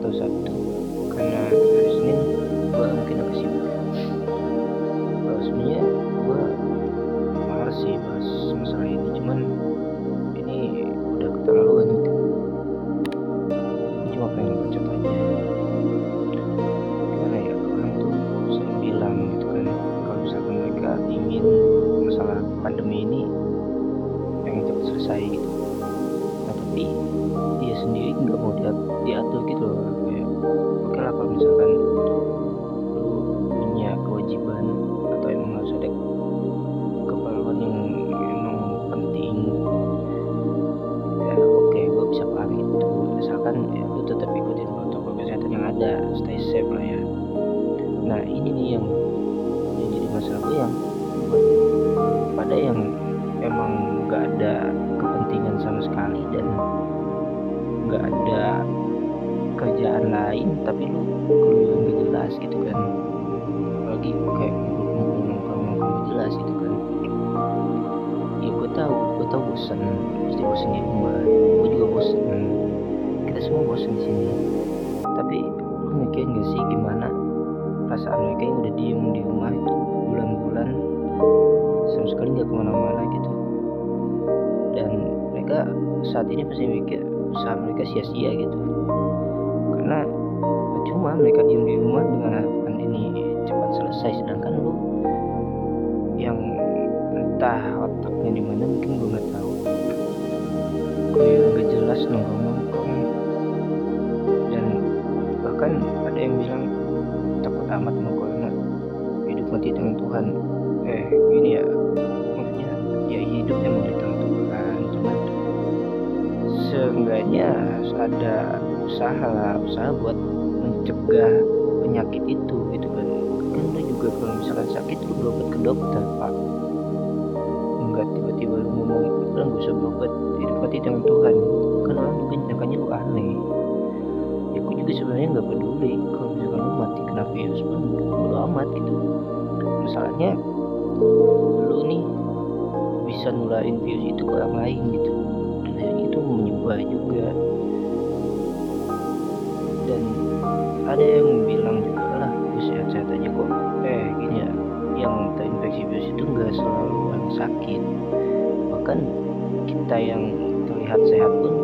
atau satu karena hari Senin gue mungkin akan tetap ikutin protokol kesehatan yang ada. Stay safe lah ya. Nah ini nih yang yang jadi masalah gue yang pada yang emang nggak ada kepentingan sama sekali dan nggak ada kerjaan lain tapi lu keluyuran gak jelas gitu kan. Apalagi kayak jelas gitu kan. Ya gue tahu gue tahu bosan pasti bosan di rumah bosan di sini. Tapi lu mikirin gak sih gimana perasaan mereka yang udah diem di rumah itu bulan-bulan sama sekali nggak ke mana-mana gitu? Dan mereka saat ini pasti mikir usaha mereka sia-sia gitu. Karena cuma mereka diem di rumah dengan harapan ini cepat selesai. Sedangkan lu yang entah otaknya di mana mungkin gue nggak tahu. Kayak nggak jelas nongkrong amat corona hidup mati dengan Tuhan eh gini ya maksudnya ya hidupnya mau di tangan Tuhan cuman seenggaknya ada usaha usaha buat mencegah penyakit itu gitu kan. Kan lu juga kalau misalkan sakit lu berobat ke dokter pak. Enggak tiba-tiba lu ngomong lu gak usah berobat hidup mati tangan Tuhan. Kan orang nyangkanya lu aneh juga sebenarnya nggak peduli. Kalau misalkan lu mati kena virus pun bodo amat gitu. Masalahnya lu nih bisa nularin virus itu ke orang lain gitu. Dan itu menyebar juga. Dan ada yang bilang juga lah gue sehat-sehat aja kok eh gini ya yang terinfeksi virus itu nggak selalu orang sakit. Bahkan kita yang terlihat sehat pun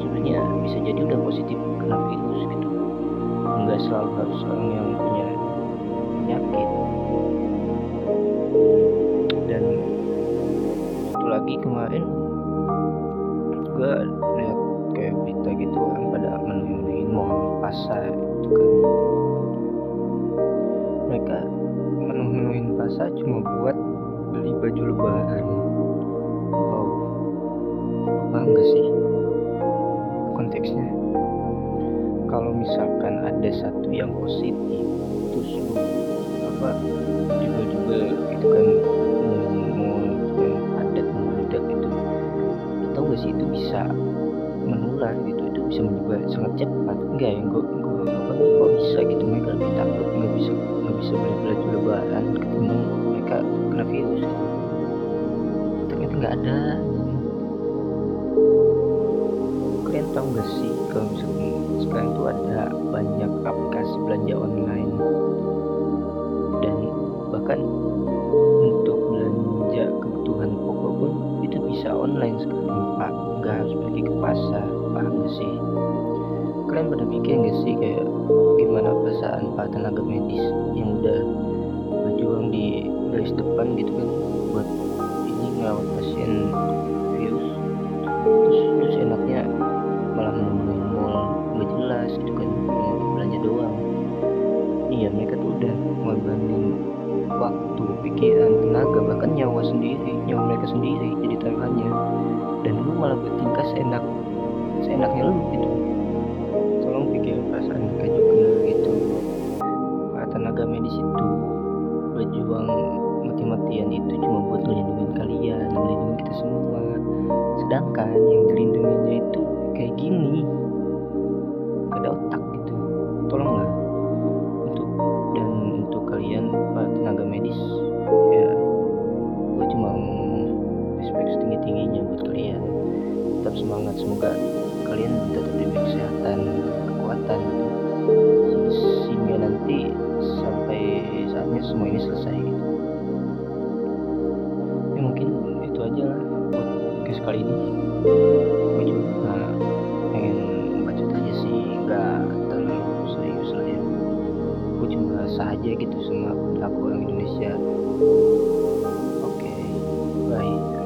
sebenarnya bisa jadi udah positif virus gitu nggak selalu harus orang yang punya penyakit. Dan satu lagi kemarin gue lihat kayak berita gitu orang pada menuin mall pasar itu kan. Mereka menuhin pasar cuma buat beli baju lebaran kalau misalkan ada satu yang positif terus lu apa juga-juga itu kan mau kan padat meledak itu. Lu tau gak sih itu bisa menular gitu itu bisa menyebar sangat cepat. Enggak ya gue gue apa kok bisa gitu? Mereka lebih takut nggak bisa nggak bisa beli baju lebaran ketimbang mereka kena virus. Gitu ternyata nggak ada. Kalian tahu gak sih kalau tuh ada banyak aplikasi belanja online. Dan bahkan untuk belanja kebutuhan pokok pun itu bisa online sekarang pak nggak harus pergi ke pasar paham gak sih? Kalian pada mikir gak sih kayak gimana perasaan para tenaga medis yang udah berjuang di garis depan gitu kan buat ini ngerawat pasien ngorbanin waktu pikiran tenaga bahkan nyawa sendiri nyawa mereka sendiri jadi taruhannya. Dan lu malah bertingkah seenak seenaknya lu gitu. Tolong pikirin perasaan mereka juga gitu. Para tenaga medis itu berjuang mati-matian itu cuma buat ngelindungin kalian ngelindungin kita semua. Sedangkan yang dilindunginya itu kayak gini. Ada otak semangat. Semoga kalian tetap diberi kesehatan kekuatan. Sehingga nanti sampai saatnya semua ini selesai gitu. Ya mungkin itu aja lah oke kali ini. Gue juga pengen baca aja sih. Gak terlalu serius lah ya. Gue cuma sah aja gitu sama aku orang Indonesia. Oke okay, bye